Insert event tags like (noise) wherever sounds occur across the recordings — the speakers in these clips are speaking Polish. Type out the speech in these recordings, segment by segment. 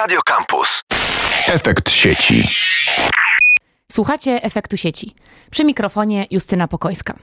Radio Campus. Efekt sieci. Słuchacie efektu sieci. Przy mikrofonie Justyna Pokojska.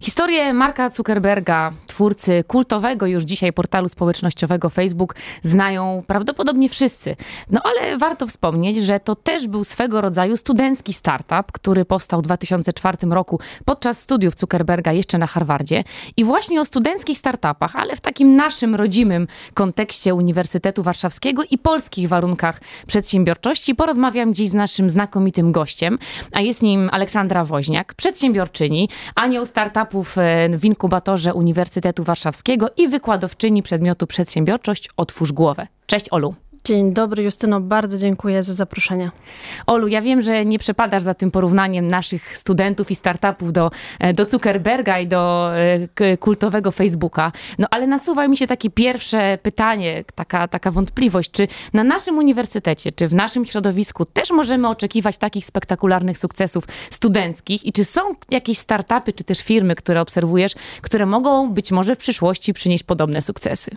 Historię Marka Zuckerberga, twórcy kultowego już dzisiaj portalu społecznościowego Facebook, znają prawdopodobnie wszyscy. No ale warto wspomnieć, że to też był swego rodzaju studencki startup, który powstał w 2004 roku podczas studiów Zuckerberga jeszcze na Harvardzie. I właśnie o studenckich startupach, ale w takim naszym rodzimym kontekście Uniwersytetu Warszawskiego i polskich warunkach przedsiębiorczości porozmawiam dziś z naszym znakomitym gościem, a jest nim Aleksandra Woźniak, przedsiębiorczyni, anioł startupów e, w inkubatorze Uniwersytetu Warszawskiego i wykładowczyni przedmiotu przedsiębiorczość Otwórz Głowę. Cześć Olu. Dzień dobry, Justyno, bardzo dziękuję za zaproszenie. Olu, ja wiem, że nie przepadasz za tym porównaniem naszych studentów i startupów do, e, do Zuckerberga i do e, kultowego Facebooka, no ale nasuwa mi się takie pierwsze pytanie, taka, taka wątpliwość, czy na naszym uniwersytecie, czy w naszym środowisku też możemy oczekiwać takich spektakularnych sukcesów studenckich i czy są jakieś startupy, czy też firmy, które obserwujesz, które mogą być może w przyszłości przynieść podobne sukcesy?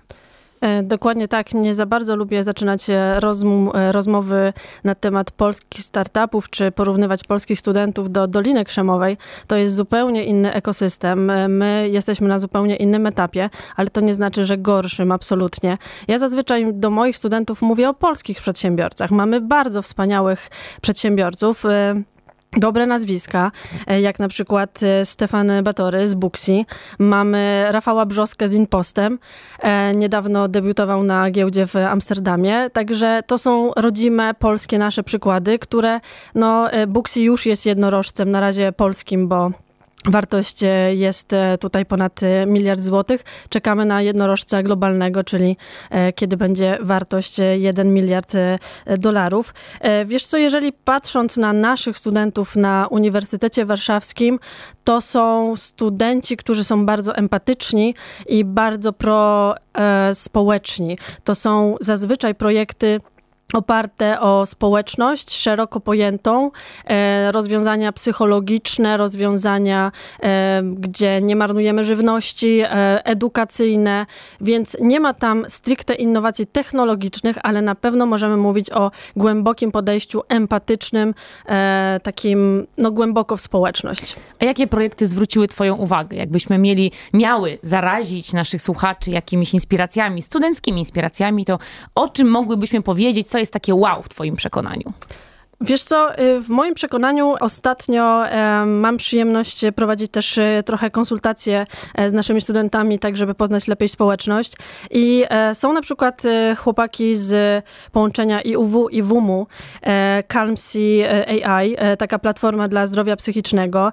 E, dokładnie tak. Nie za bardzo lubię zaczynać e, e, rozmowy na temat polskich startupów, czy porównywać polskich studentów do Doliny Krzemowej. To jest zupełnie inny ekosystem. My jesteśmy na zupełnie innym etapie, ale to nie znaczy, że gorszym, absolutnie. Ja zazwyczaj do moich studentów mówię o polskich przedsiębiorcach. Mamy bardzo wspaniałych przedsiębiorców dobre nazwiska, e, jak na przykład e, Stefan Batory z Buxi. Mamy Rafała Brzoskę z Inpostem. E, niedawno debiutował na giełdzie w Amsterdamie. Także to są rodzime polskie nasze przykłady, które no Buxi już jest jednorożcem na razie polskim, bo Wartość e, jest e, tutaj ponad e, miliard złotych. Czekamy na jednorożca globalnego, czyli kiedy będzie wartość 1 miliard dolarów. Wiesz co, jeżeli patrząc na naszych studentów na Uniwersytecie Warszawskim, to są studenci, którzy są bardzo empatyczni i bardzo pro-społeczni. To są zazwyczaj projekty oparte o społeczność szeroko pojętą, e, rozwiązania psychologiczne, rozwiązania, e, gdzie nie marnujemy żywności, e, edukacyjne, więc nie ma tam stricte innowacji technologicznych, ale na pewno możemy mówić o głębokim podejściu empatycznym, takim no, głęboko w społeczność. A jakie projekty zwróciły Twoją uwagę? Jakbyśmy mieli, miały zarazić naszych słuchaczy jakimiś inspiracjami, studenckimi inspiracjami, to o czym mogłybyśmy powiedzieć, co jest takie wow w Twoim przekonaniu? Wiesz co, y, w moim przekonaniu ostatnio mam przyjemność prowadzić też y, trochę konsultacje e, z naszymi studentami, tak żeby poznać lepiej społeczność. I e, są na przykład chłopaki z połączenia IUW i WUM-u, e, Calmsy AI, taka platforma dla zdrowia psychicznego,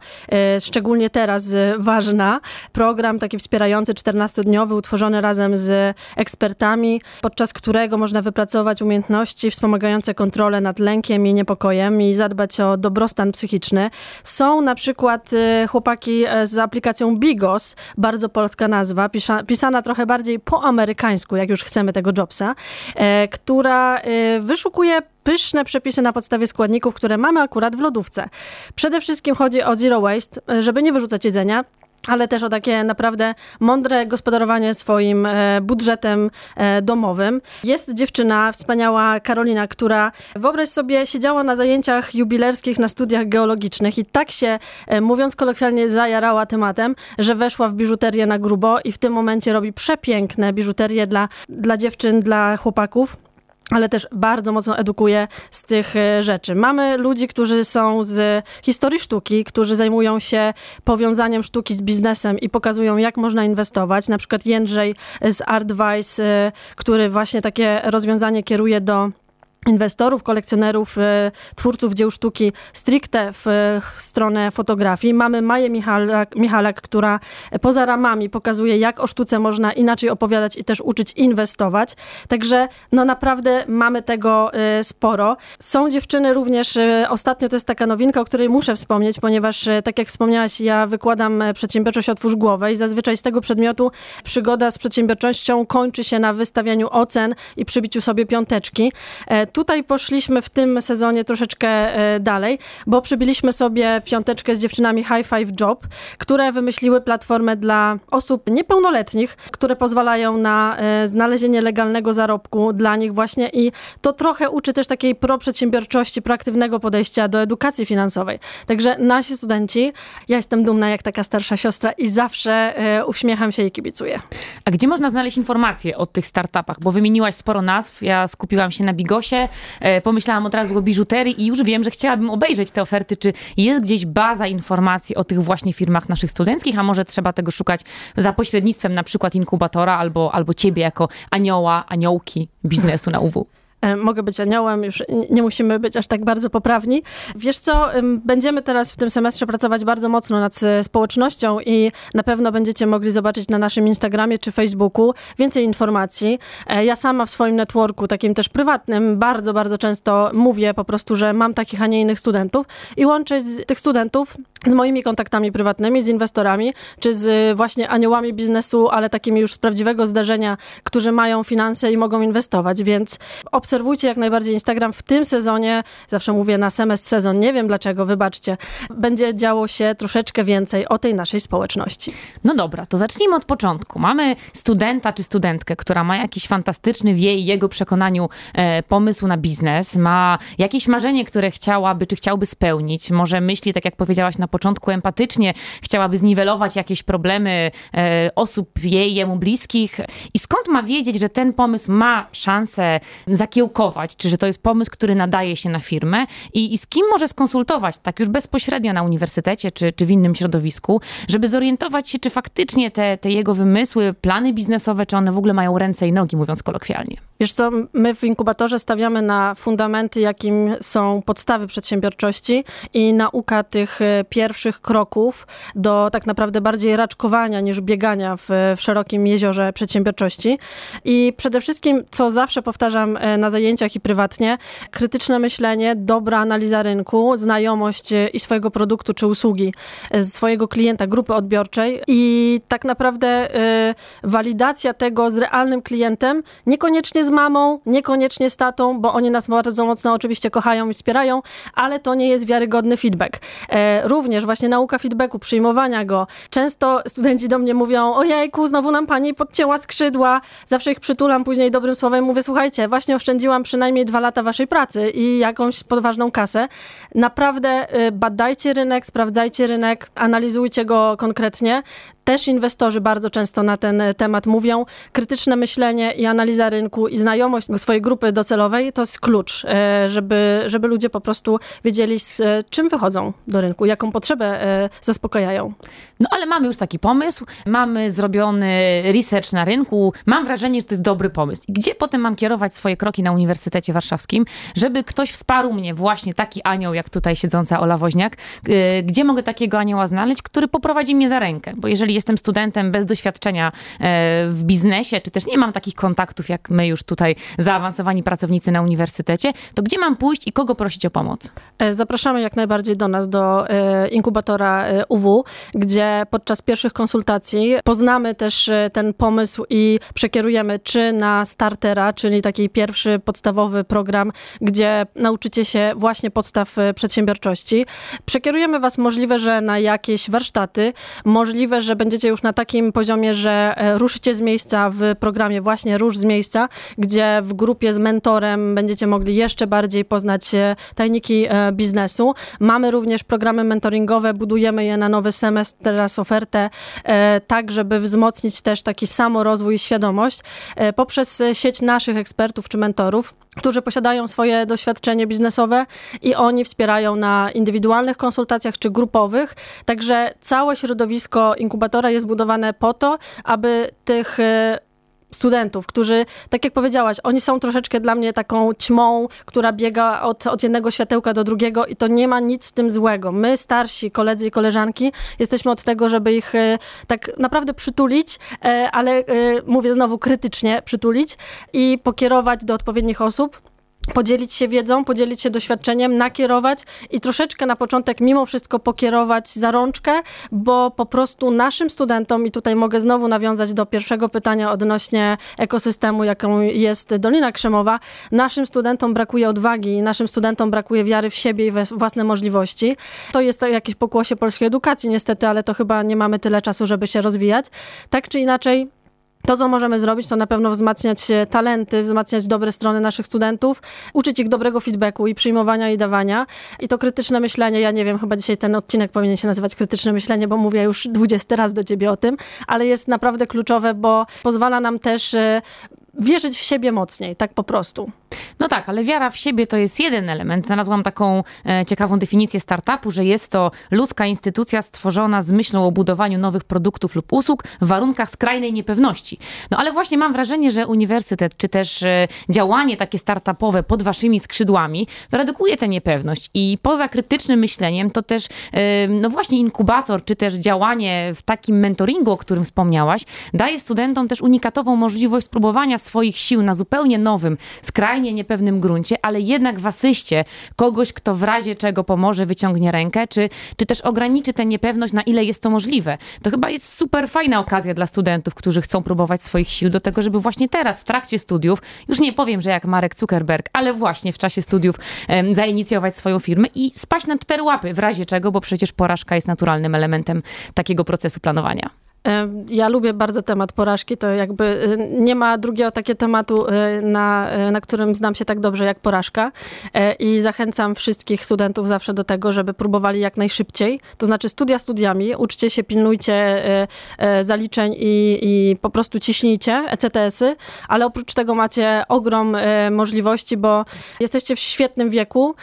szczególnie teraz ważna. Program taki wspierający 14-dniowy, utworzony razem z ekspertami, podczas którego można wypracować umiejętności wspomagające kontrolę nad lękiem i niepokojem niepokojem i zadbać o dobrostan psychiczny. Są na przykład y, chłopaki e, z aplikacją Bigos, bardzo polska nazwa, pisana trochę bardziej po amerykańsku, jak już chcemy tego Jobsa, e, która y, wyszukuje pyszne przepisy na podstawie składników, które mamy akurat w lodówce. Przede wszystkim chodzi o zero waste, e, żeby nie wyrzucać jedzenia, ale też o takie naprawdę mądre gospodarowanie swoim e, budżetem e, domowym. Jest dziewczyna, wspaniała Karolina, która wyobraź sobie, siedziała na zajęciach jubilerskich na studiach geologicznych i tak się, e, mówiąc kolokwialnie, zajarała tematem, że weszła w biżuterię na grubo i w tym momencie robi przepiękne biżuterie dla, dla dziewczyn, dla chłopaków ale też bardzo mocno edukuje z tych e, rzeczy. Mamy ludzi, którzy są z historii sztuki, którzy zajmują się powiązaniem sztuki z biznesem i pokazują, jak można inwestować. Na przykład Jędrzej z Artwise, który właśnie takie rozwiązanie kieruje do inwestorów, kolekcjonerów, e, twórców dzieł sztuki stricte w, stronę fotografii. Mamy Maję Michalak, Michalak, która poza ramami pokazuje, jak o sztuce można inaczej opowiadać i też uczyć inwestować. Także no naprawdę mamy tego e, sporo. Są dziewczyny również, e, ostatnio to jest taka nowinka, o której muszę wspomnieć, ponieważ tak jak wspomniałaś, ja wykładam przedsiębiorczość Otwórz Głowę i zazwyczaj z tego przedmiotu przygoda z przedsiębiorczością kończy się na wystawianiu ocen i przybiciu sobie piąteczki Tutaj poszliśmy w tym sezonie troszeczkę e, dalej, bo przybiliśmy sobie piąteczkę z dziewczynami High Five Job, które wymyśliły platformę dla osób niepełnoletnich, które pozwalają na e, znalezienie legalnego zarobku dla nich właśnie i to trochę uczy też takiej proprzedsiębiorczości, proaktywnego podejścia do edukacji finansowej. Także nasi studenci, ja jestem dumna jak taka starsza siostra i zawsze e, uśmiecham się i kibicuję. A gdzie można znaleźć informacje o tych startupach? Bo wymieniłaś sporo nazw, ja skupiłam się na Bigosie, e, pomyślałam od razu o biżuterii i już wiem, że chciałabym obejrzeć te oferty, czy jest gdzieś baza informacji o tych właśnie firmach naszych studenckich, a może trzeba tego szukać za pośrednictwem na przykład inkubatora albo, albo ciebie jako anioła, aniołki biznesu na UW. E, mogę być aniołem, już nie musimy być aż tak bardzo poprawni. Wiesz co, będziemy teraz w tym semestrze pracować bardzo mocno nad społecznością i na pewno będziecie mogli zobaczyć na naszym Instagramie czy Facebooku więcej informacji. E, ja sama w swoim networku, takim też prywatnym, bardzo, bardzo często mówię po prostu, że mam takich, a nie innych studentów i łączę tych studentów z moimi kontaktami prywatnymi, z inwestorami, czy z właśnie aniołami biznesu, ale takimi już z prawdziwego zdarzenia, którzy mają finanse i mogą inwestować, więc jak najbardziej Instagram w tym sezonie, zawsze mówię na semestr sezon, nie wiem dlaczego, wybaczcie, będzie działo się troszeczkę więcej o tej naszej społeczności. No dobra, to zacznijmy od początku. Mamy studenta czy studentkę, która ma jakiś fantastyczny w jej, jego przekonaniu e, pomysł na biznes, ma jakieś marzenie, które chciałaby czy chciałby spełnić, może myśli, tak jak powiedziałaś na początku, empatycznie, chciałaby zniwelować jakieś problemy e, osób jej, jemu bliskich. I skąd ma wiedzieć, że ten pomysł ma szansę zakiełkować kiełkować, czy że to jest pomysł, który nadaje się na firmę i, i z kim może skonsultować, tak już bezpośrednio na uniwersytecie czy, czy w innym środowisku, żeby zorientować się, czy faktycznie te, te jego wymysły, plany biznesowe, czy one w ogóle mają ręce i nogi, mówiąc kolokwialnie. Wiesz co, my w inkubatorze stawiamy na fundamenty, jakim są podstawy przedsiębiorczości i nauka tych e, pierwszych kroków do tak naprawdę bardziej raczkowania niż biegania w, w szerokim jeziorze przedsiębiorczości. I przede wszystkim, co zawsze powtarzam e, zajęciach i prywatnie, krytyczne myślenie, dobra analiza rynku, znajomość e, i swojego produktu czy usługi, swojego klienta, grupy odbiorczej i tak naprawdę y, walidacja tego z realnym klientem, niekoniecznie z mamą, niekoniecznie z tatą, bo oni nas bardzo mocno oczywiście kochają i wspierają, ale to nie jest wiarygodny feedback. E, również właśnie nauka feedbacku, przyjmowania go. Często studenci do mnie mówią, ojejku, znowu nam pani podcięła skrzydła. Zawsze ich przytulam później dobrym słowem, mówię, słuchajcie, właśnie oszczędziłam przynajmniej dwa lata waszej pracy i jakąś podważną kasę. Naprawdę e, badajcie rynek, sprawdzajcie rynek, analizujcie go konkretnie też inwestorzy bardzo często na ten temat mówią. Krytyczne myślenie i analiza rynku i znajomość swojej grupy docelowej to jest klucz, e, żeby, żeby ludzie po prostu wiedzieli, z czym wychodzą do rynku, jaką potrzebę zaspokajają. No ale mamy już taki pomysł, mamy zrobiony research na rynku, mam wrażenie, że to jest dobry pomysł. Gdzie potem mam kierować swoje kroki na Uniwersytecie Warszawskim, żeby ktoś wsparł mnie, właśnie taki anioł, jak tutaj siedząca Ola Woźniak, gdzie mogę takiego anioła znaleźć, który poprowadzi mnie za rękę? Bo jeżeli jestem studentem bez doświadczenia w biznesie, czy też nie mam takich kontaktów, jak my już tutaj zaawansowani pracownicy na uniwersytecie, to gdzie mam pójść i kogo prosić o pomoc? E, zapraszamy jak najbardziej do nas, do e, inkubatora e, UW, gdzie podczas pierwszych konsultacji poznamy też ten pomysł i przekierujemy czy na startera, czyli taki pierwszy podstawowy program, gdzie nauczycie się właśnie podstaw przedsiębiorczości. Przekierujemy was możliwe, że na jakieś warsztaty, możliwe, że będziecie już na takim poziomie, że ruszycie z miejsca w programie właśnie Rusz z miejsca, gdzie w grupie z mentorem będziecie mogli jeszcze bardziej poznać e, tajniki e, biznesu. Mamy również programy mentoringowe, budujemy je na nowy semestr, teraz ofertę, e, tak żeby wzmocnić też taki samorozwój i świadomość poprzez sieć naszych ekspertów czy mentorów którzy posiadają swoje doświadczenie biznesowe i oni wspierają na indywidualnych konsultacjach czy grupowych. Także całe środowisko inkubatora jest budowane po to, aby tych studentów, którzy, tak jak powiedziałaś, oni są troszeczkę dla mnie taką ćmą, która biega od, od jednego światełka do drugiego i to nie ma nic w tym złego. My, starsi koledzy i koleżanki, jesteśmy od tego, żeby ich e, tak naprawdę przytulić, e, ale e, mówię znowu krytycznie przytulić i pokierować do odpowiednich osób podzielić się wiedzą, podzielić się doświadczeniem, nakierować i troszeczkę na początek mimo wszystko pokierować za rączkę, bo po prostu naszym studentom, i tutaj mogę znowu nawiązać do pierwszego pytania odnośnie ekosystemu, jaką jest Dolina Krzemowa, naszym studentom brakuje odwagi, naszym studentom brakuje wiary w siebie i we własne możliwości. To jest jakieś pokłosie polskiej edukacji niestety, ale to chyba nie mamy tyle czasu, żeby się rozwijać. Tak czy inaczej, to, co możemy zrobić, to na pewno wzmacniać talenty, wzmacniać dobre strony naszych studentów, uczyć ich dobrego feedbacku i przyjmowania i dawania. I to krytyczne myślenie, ja nie wiem, chyba dzisiaj ten odcinek powinien się nazywać krytyczne myślenie, bo mówię już dwudziesty raz do ciebie o tym, ale jest naprawdę kluczowe, bo pozwala nam też e, wierzyć w siebie mocniej, tak po prostu. No tak, ale wiara w siebie to jest jeden element. Znalazłam taką e, ciekawą definicję startupu, że jest to ludzka instytucja stworzona z myślą o budowaniu nowych produktów lub usług w warunkach skrajnej niepewności. No ale właśnie mam wrażenie, że uniwersytet, czy też e, działanie takie startupowe pod waszymi skrzydłami, redukuje tę niepewność i poza krytycznym myśleniem to też, e, no właśnie inkubator, czy też działanie w takim mentoringu, o którym wspomniałaś, daje studentom też unikatową możliwość spróbowania swoich sił na zupełnie nowym, skrajnie niepewnym gruncie, ale jednak w asyście kogoś, kto w razie czego pomoże, wyciągnie rękę, czy, czy też ograniczy tę niepewność, na ile jest to możliwe. To chyba jest super fajna okazja dla studentów, którzy chcą próbować swoich sił do tego, żeby właśnie teraz, w trakcie studiów, już nie powiem, że jak Marek Zuckerberg, ale właśnie w czasie studiów um, zainicjować swoją firmę i spaść na cztery łapy, w razie czego, bo przecież porażka jest naturalnym elementem takiego procesu planowania. Ja lubię bardzo temat porażki. To jakby y, nie ma drugiego takiego tematu, y, na, y, na którym znam się tak dobrze jak porażka. E, I zachęcam wszystkich studentów zawsze do tego, żeby próbowali jak najszybciej. To znaczy studia studiami, uczcie się, pilnujcie zaliczeń i, i po prostu ciśnijcie ECTS-y, ale oprócz tego macie ogrom możliwości, bo jesteście w świetnym wieku,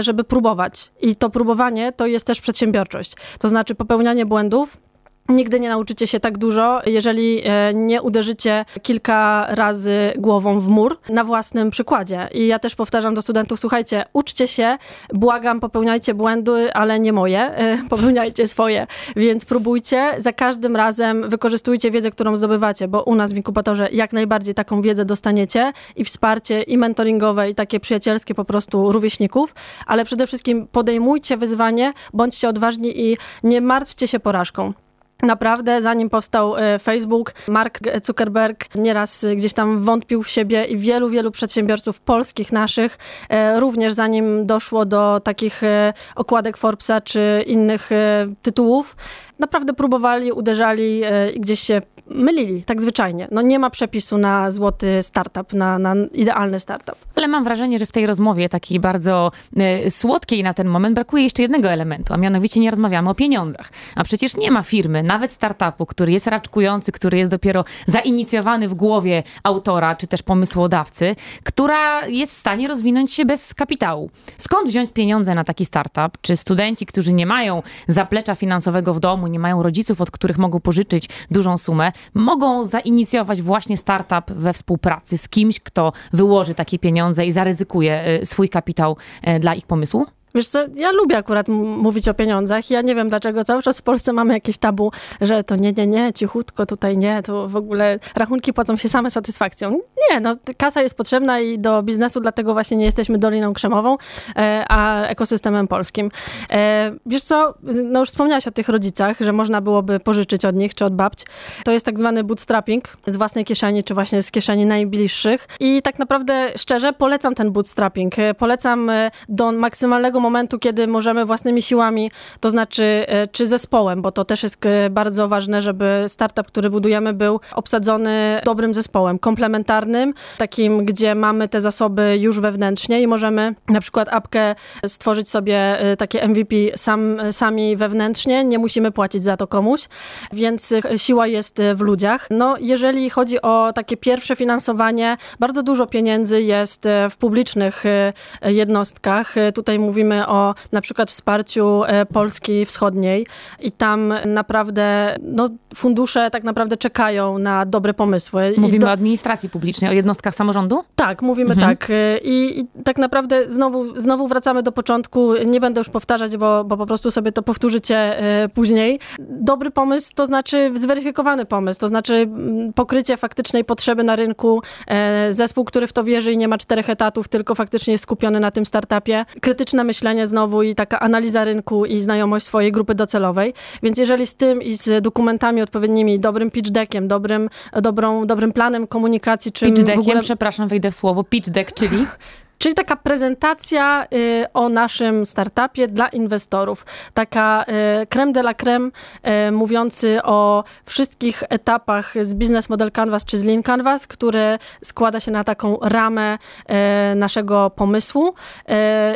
żeby próbować. I to próbowanie to jest też przedsiębiorczość. To znaczy popełnianie błędów, Nigdy nie nauczycie się tak dużo, jeżeli e, nie uderzycie kilka razy głową w mur na własnym przykładzie. I ja też powtarzam do studentów, słuchajcie, uczcie się, błagam, popełniajcie błędy, ale nie moje, e, (laughs) popełniajcie swoje, więc próbujcie, za każdym razem wykorzystujcie wiedzę, którą zdobywacie, bo u nas w inkubatorze jak najbardziej taką wiedzę dostaniecie i wsparcie i mentoringowe i takie przyjacielskie po prostu rówieśników, ale przede wszystkim podejmujcie wyzwanie, bądźcie odważni i nie martwcie się porażką. Naprawdę, zanim powstał e, Facebook, Mark Zuckerberg nieraz gdzieś tam wątpił w siebie i wielu, wielu przedsiębiorców polskich naszych, e, również zanim doszło do takich e, okładek Forbesa czy innych tytułów, naprawdę próbowali, uderzali i gdzieś się mylili, tak zwyczajnie. No nie ma przepisu na złoty startup, na, na idealny startup. Ale mam wrażenie, że w tej rozmowie takiej bardzo y, słodkiej na ten moment brakuje jeszcze jednego elementu, a mianowicie nie rozmawiamy o pieniądzach. A przecież nie ma firmy, nawet startupu, który jest raczkujący, który jest dopiero zainicjowany w głowie autora czy też pomysłodawcy, która jest w stanie rozwinąć się bez kapitału. Skąd wziąć pieniądze na taki startup? Czy studenci, którzy nie mają zaplecza finansowego w domu, nie mają rodziców, od których mogą pożyczyć dużą sumę, mogą zainicjować właśnie startup we współpracy z kimś, kto wyłoży takie pieniądze i zaryzykuje y, swój kapitał y, dla ich pomysłu? Wiesz co, ja lubię akurat mówić o pieniądzach. Ja nie wiem, dlaczego cały czas w Polsce mamy jakieś tabu, że to nie, nie, nie, cichutko tutaj nie, to w ogóle rachunki płacą się same satysfakcją. Nie, no kasa jest potrzebna i do biznesu, dlatego właśnie nie jesteśmy Doliną Krzemową, e, a ekosystemem polskim. E, wiesz co, no już wspomniałaś o tych rodzicach, że można byłoby pożyczyć od nich czy od babć. To jest tak zwany bootstrapping z własnej kieszeni, czy właśnie z kieszeni najbliższych. I tak naprawdę, szczerze, polecam ten bootstrapping. E, polecam do maksymalnego momentu, kiedy możemy własnymi siłami, to znaczy e, czy zespołem, bo to też jest e, bardzo ważne, żeby startup, który budujemy, był obsadzony dobrym zespołem, komplementarnym, takim, gdzie mamy te zasoby już wewnętrznie i możemy na przykład apkę stworzyć sobie e, takie MVP sam, sami wewnętrznie, nie musimy płacić za to komuś, więc siła jest w ludziach. No, jeżeli chodzi o takie pierwsze finansowanie, bardzo dużo pieniędzy jest w publicznych jednostkach. Tutaj mówimy mówimy o na przykład wsparciu e, Polski Wschodniej i tam naprawdę no, fundusze tak naprawdę czekają na dobre pomysły. Mówimy do... o administracji publicznej, o jednostkach samorządu? Tak, mówimy mhm. tak. E, I, I, tak naprawdę znowu, znowu wracamy do początku. Nie będę już powtarzać, bo, bo po prostu sobie to powtórzycie e, później. Dobry pomysł to znaczy zweryfikowany pomysł, to znaczy mm, pokrycie faktycznej potrzeby na rynku, zespół, który w to wierzy i nie ma czterech etatów, tylko faktycznie jest skupiony na tym startupie. Krytyczne myślenie znowu i taka analiza rynku i znajomość swojej grupy docelowej. Więc jeżeli z tym i z dokumentami odpowiednimi, dobrym pitch deckiem, dobrym, dobrą, dobrym planem komunikacji, czy pitch deckiem, ogóle... przepraszam, wejdę w słowo, pitch deck, czyli? (laughs) Czyli taka prezentacja y, o naszym startupie dla inwestorów. Taka y, creme de la creme, y, mówiący o wszystkich etapach z Business Model Canvas czy z Lean Canvas, który składa się na taką ramę naszego pomysłu.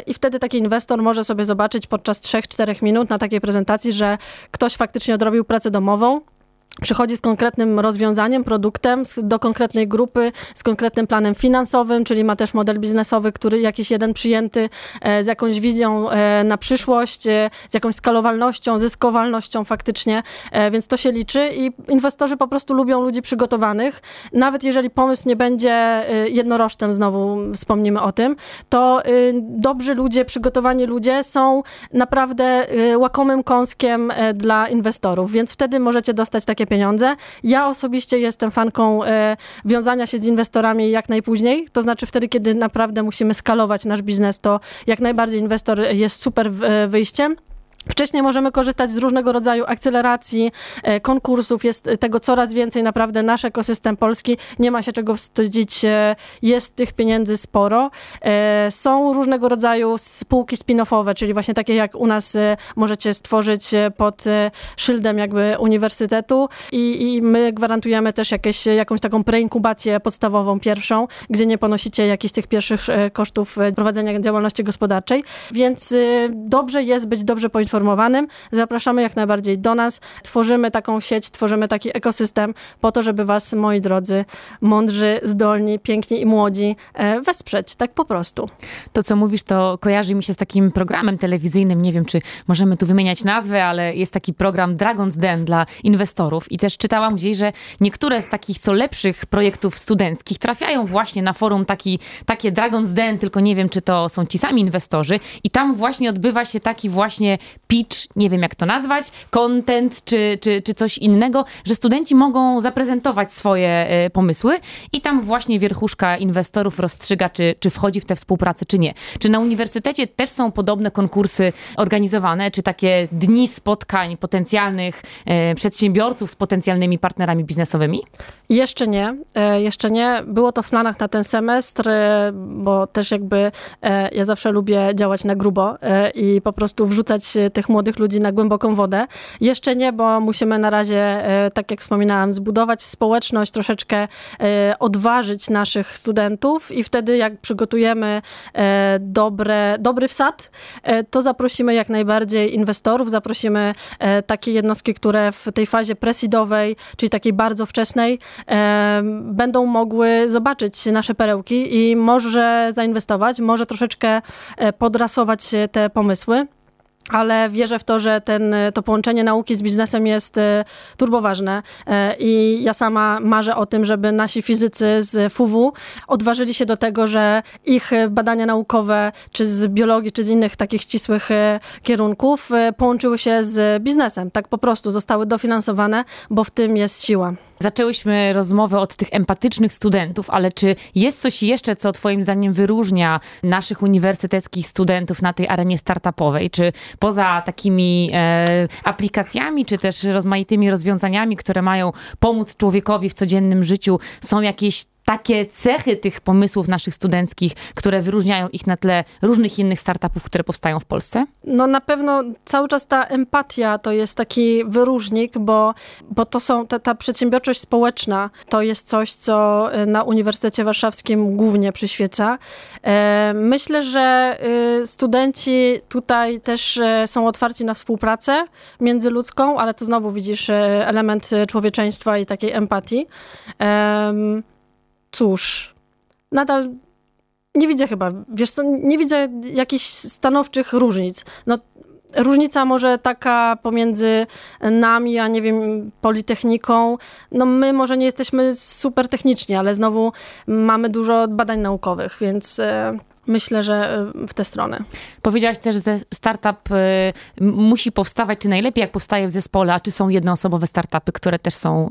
I wtedy taki inwestor może sobie zobaczyć podczas 3-4 minut na takiej prezentacji, że ktoś faktycznie odrobił pracę domową, przychodzi z konkretnym rozwiązaniem, produktem do konkretnej grupy, z konkretnym planem finansowym, czyli ma też model biznesowy, który jakiś jeden przyjęty e, z jakąś wizją e, na przyszłość, e, z jakąś skalowalnością, zyskowalnością faktycznie, więc to się liczy i inwestorzy po prostu lubią ludzi przygotowanych. Nawet jeżeli pomysł nie będzie jednorożcem, znowu wspomnimy o tym, to dobrzy ludzie, przygotowani ludzie są naprawdę łakomym kąskiem dla inwestorów, więc wtedy możecie dostać takie pieniądze. Ja osobiście jestem fanką e, wiązania się z inwestorami jak najpóźniej, to znaczy wtedy, kiedy naprawdę musimy skalować nasz biznes, to jak najbardziej inwestor jest super e, wyjściem. Wcześniej możemy korzystać z różnego rodzaju akceleracji, e, konkursów, jest tego coraz więcej, naprawdę nasz ekosystem polski nie ma się czego wstydzić, e, jest tych pieniędzy sporo. E, są różnego rodzaju spółki spin-offowe, czyli właśnie takie jak u nas możecie stworzyć pod szyldem jakby uniwersytetu. I, i my gwarantujemy też jakieś, jakąś taką preinkubację podstawową, pierwszą, gdzie nie ponosicie jakichś tych pierwszych kosztów prowadzenia działalności gospodarczej, więc dobrze jest być dobrze poinformowany poinformowanym. Zapraszamy jak najbardziej do nas. Tworzymy taką sieć, tworzymy taki ekosystem po to, żeby was, moi drodzy, mądrzy, zdolni, piękni i młodzi e, wesprzeć. Tak po prostu. To, co mówisz, to kojarzy mi się z takim programem telewizyjnym. Nie wiem, czy możemy tu wymieniać nazwę, ale jest taki program Dragon's Den dla inwestorów. I też czytałam gdzieś, że niektóre z takich co lepszych projektów studenckich trafiają właśnie na forum taki, takie Dragon's Den, tylko nie wiem, czy to są ci sami inwestorzy. I tam właśnie odbywa się taki właśnie pitch, nie wiem jak to nazwać, content czy, czy, czy coś innego, że studenci mogą zaprezentować swoje e, pomysły i tam właśnie wierchuszka inwestorów rozstrzyga, czy, czy wchodzi w tę współpracę, czy nie. Czy na uniwersytecie też są podobne konkursy organizowane, czy takie dni spotkań potencjalnych e, przedsiębiorców z potencjalnymi partnerami biznesowymi? Jeszcze nie, e, jeszcze nie. Było to w planach na ten semestr, bo też jakby ja zawsze lubię działać na grubo i po prostu wrzucać tych młodych ludzi na głęboką wodę. Jeszcze nie, bo musimy na razie, e, tak jak wspominałam, zbudować społeczność, troszeczkę e, odważyć naszych studentów i wtedy jak przygotujemy e, dobre, dobry wsad, to zaprosimy jak najbardziej inwestorów, zaprosimy takie jednostki, które w tej fazie presidowej, czyli takiej bardzo wczesnej, będą mogły zobaczyć nasze perełki i może zainwestować, może troszeczkę podrasować te pomysły ale wierzę w to, że ten, to połączenie nauki z biznesem jest e, turboważne e, i ja sama marzę o tym, żeby nasi fizycy z FUW odważyli się do tego, że ich badania naukowe, czy z biologii, czy z innych takich ścisłych e, kierunków połączyły się z biznesem. Tak po prostu zostały dofinansowane, bo w tym jest siła. Zaczęłyśmy rozmowę od tych empatycznych studentów, ale czy jest coś jeszcze, co Twoim zdaniem wyróżnia naszych uniwersyteckich studentów na tej arenie startupowej? Czy poza takimi e, aplikacjami, czy też rozmaitymi rozwiązaniami, które mają pomóc człowiekowi w codziennym życiu, są jakieś takie cechy tych pomysłów naszych studenckich, które wyróżniają ich na tle różnych innych startupów, które powstają w Polsce? No na pewno cały czas ta empatia to jest taki wyróżnik, bo, bo to są, ta, ta przedsiębiorczość społeczna to jest coś, co e, na Uniwersytecie Warszawskim głównie przyświeca. E, myślę, że e, studenci tutaj też są otwarci na współpracę międzyludzką, ale tu znowu widzisz element człowieczeństwa i takiej empatii cóż, nadal Nie widzę chyba, wiesz co, nie widzę jakichś stanowczych różnic. No, różnica może taka pomiędzy nami, a nie wiem, Politechniką. No my może nie jesteśmy super techniczni, ale znowu mamy dużo badań naukowych, więc e, myślę, że y, w tę stronę. Powiedziałaś też, że startup y, musi powstawać, czy najlepiej jak powstaje w zespole, a czy są jednoosobowe startupy, które też są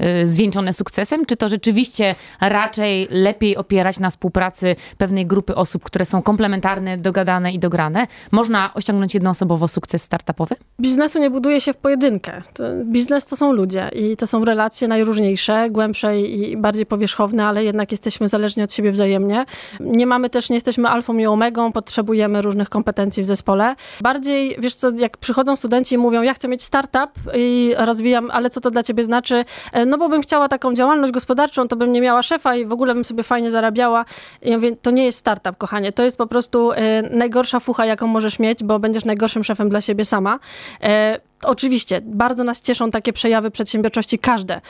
y, zwieńczone sukcesem, czy to rzeczywiście raczej lepiej opierać na współpracy pewnej grupy osób, które są komplementarne, dogadane i dograne? Można osiągnąć jednoosobowo sukces startupowy? Biznesu nie buduje się w pojedynkę. Biznes to są ludzie i to są relacje najróżniejsze, głębsze i bardziej powierzchowne, ale jednak jesteśmy zależni od siebie wzajemnie. Nie mamy też, nie jesteśmy alfą i omegą, potrzebujemy różnych kompetencji w zespole. Bardziej, wiesz co, jak przychodzą studenci i mówią, ja chcę mieć startup i rozwijam, ale co to dla ciebie znaczy? E, no bo bym chciała taką działalność gospodarczą, to bym nie miała szefa i w ogóle bym sobie fajnie zarabiała. I ja mówię, to nie jest startup, kochanie, to jest po prostu e, najgorsza fucha, jaką możesz mieć, bo będziesz najgorszym szefem dla siebie sama. E, oczywiście, bardzo nas cieszą takie przejawy przedsiębiorczości, każde.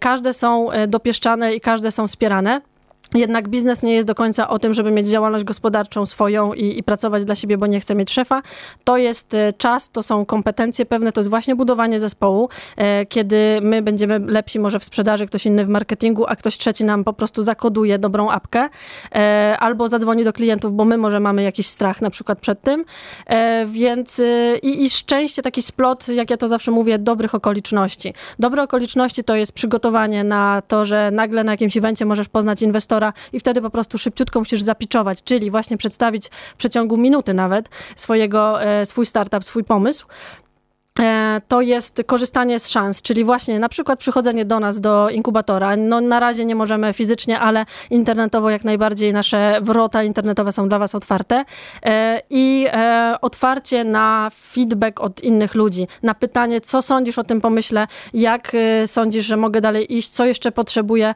Każde są dopieszczane i każde są wspierane. Jednak biznes nie jest do końca o tym, żeby mieć działalność gospodarczą swoją i, i, pracować dla siebie, bo nie chce mieć szefa. To jest e, czas, to są kompetencje pewne, to jest właśnie budowanie zespołu, e, kiedy my będziemy lepsi może w sprzedaży, ktoś inny w marketingu, a ktoś trzeci nam po prostu zakoduje dobrą apkę e, albo zadzwoni do klientów, bo my może mamy jakiś strach na przykład przed tym. Więc i, i szczęście, taki splot, jak ja to zawsze mówię, dobrych okoliczności. Dobre okoliczności to jest przygotowanie na to, że nagle na jakimś evencie możesz poznać inwestora, i wtedy po prostu szybciutko musisz zapiczować, czyli właśnie przedstawić w przeciągu minuty nawet swojego, e, swój startup, swój pomysł. E, to jest korzystanie z szans, czyli właśnie na przykład przychodzenie do nas, do inkubatora. No na razie nie możemy fizycznie, ale internetowo jak najbardziej nasze wrota internetowe są dla Was otwarte. E, I otwarcie na feedback od innych ludzi, na pytanie, co sądzisz o tym pomyśle, jak sądzisz, że mogę dalej iść, co jeszcze potrzebuję,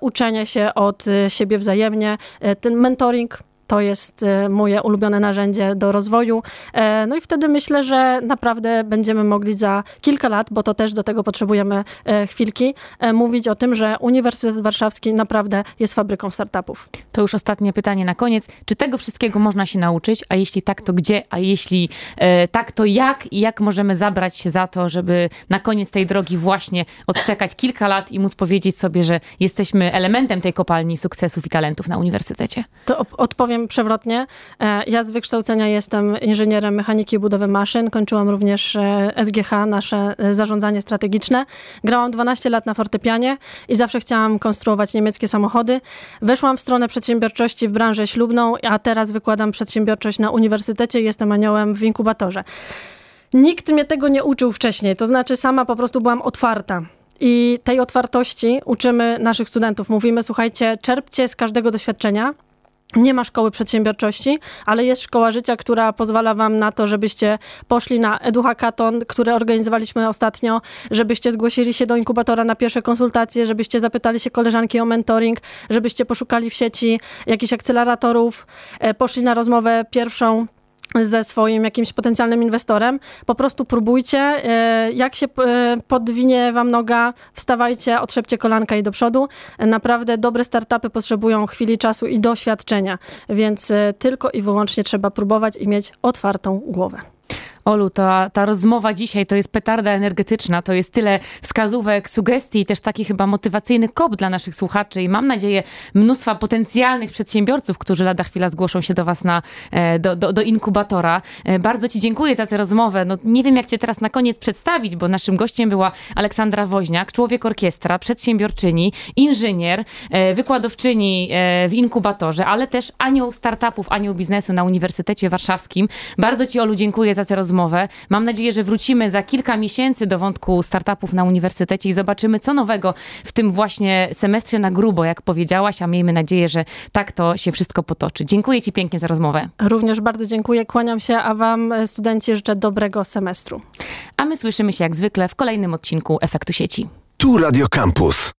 uczenie się od siebie wzajemnie, ten mentoring to jest e, moje ulubione narzędzie do rozwoju. E, no i wtedy myślę, że naprawdę będziemy mogli za kilka lat, bo to też do tego potrzebujemy e, chwilki, mówić o tym, że Uniwersytet Warszawski naprawdę jest fabryką startupów. To już ostatnie pytanie na koniec. Czy tego wszystkiego można się nauczyć? A jeśli tak, to gdzie? A jeśli tak, to jak? I jak możemy zabrać się za to, żeby na koniec tej drogi właśnie odczekać kilka lat i móc powiedzieć sobie, że jesteśmy elementem tej kopalni sukcesów i talentów na uniwersytecie? To odpowiem powiem przewrotnie. E, ja z wykształcenia jestem inżynierem mechaniki i budowy maszyn. Kończyłam również e, SGH, nasze e, zarządzanie strategiczne. Grałam 12 lat na fortepianie i zawsze chciałam konstruować niemieckie samochody. Weszłam w stronę przedsiębiorczości w branżę ślubną, a teraz wykładam przedsiębiorczość na uniwersytecie i jestem aniołem w inkubatorze. Nikt mnie tego nie uczył wcześniej, to znaczy sama po prostu byłam otwarta. I tej otwartości uczymy naszych studentów. Mówimy, słuchajcie, czerpcie z każdego doświadczenia, nie ma szkoły przedsiębiorczości, ale jest szkoła życia, która pozwala wam na to, żebyście poszli na EduHackathon, który organizowaliśmy ostatnio, żebyście zgłosili się do inkubatora na pierwsze konsultacje, żebyście zapytali się koleżanki o mentoring, żebyście poszukali w sieci jakichś akceleratorów, e, poszli na rozmowę pierwszą ze swoim jakimś potencjalnym inwestorem. Po prostu próbujcie. E, jak się e, podwinie wam noga, wstawajcie, otrzepcie kolanka i do przodu. Naprawdę dobre startupy potrzebują chwili czasu i doświadczenia, więc e, tylko i wyłącznie trzeba próbować i mieć otwartą głowę. Olu, ta, ta rozmowa dzisiaj to jest petarda energetyczna, to jest tyle wskazówek, sugestii też taki chyba motywacyjny kop dla naszych słuchaczy i mam nadzieję mnóstwa potencjalnych przedsiębiorców, którzy lada chwila zgłoszą się do was na, e, do, do, do inkubatora. E, bardzo ci dziękuję za tę rozmowę. No, nie wiem, jak cię teraz na koniec przedstawić, bo naszym gościem była Aleksandra Woźniak, człowiek orkiestra, przedsiębiorczyni, inżynier, e, wykładowczyni w inkubatorze, ale też anioł startupów, anioł biznesu na Uniwersytecie Warszawskim. Bardzo ci, Olu, dziękuję za tę rozmowę rozmowę. Mam nadzieję, że wrócimy za kilka miesięcy do wątku startupów na uniwersytecie i zobaczymy, co nowego w tym właśnie semestrze na grubo, jak powiedziałaś, a miejmy nadzieję, że tak to się wszystko potoczy. Dziękuję Ci pięknie za rozmowę. Również bardzo dziękuję, kłaniam się, a Wam, e, studenci, życzę dobrego semestru. A my słyszymy się jak zwykle w kolejnym odcinku Efektu Sieci. Tu Radio Campus.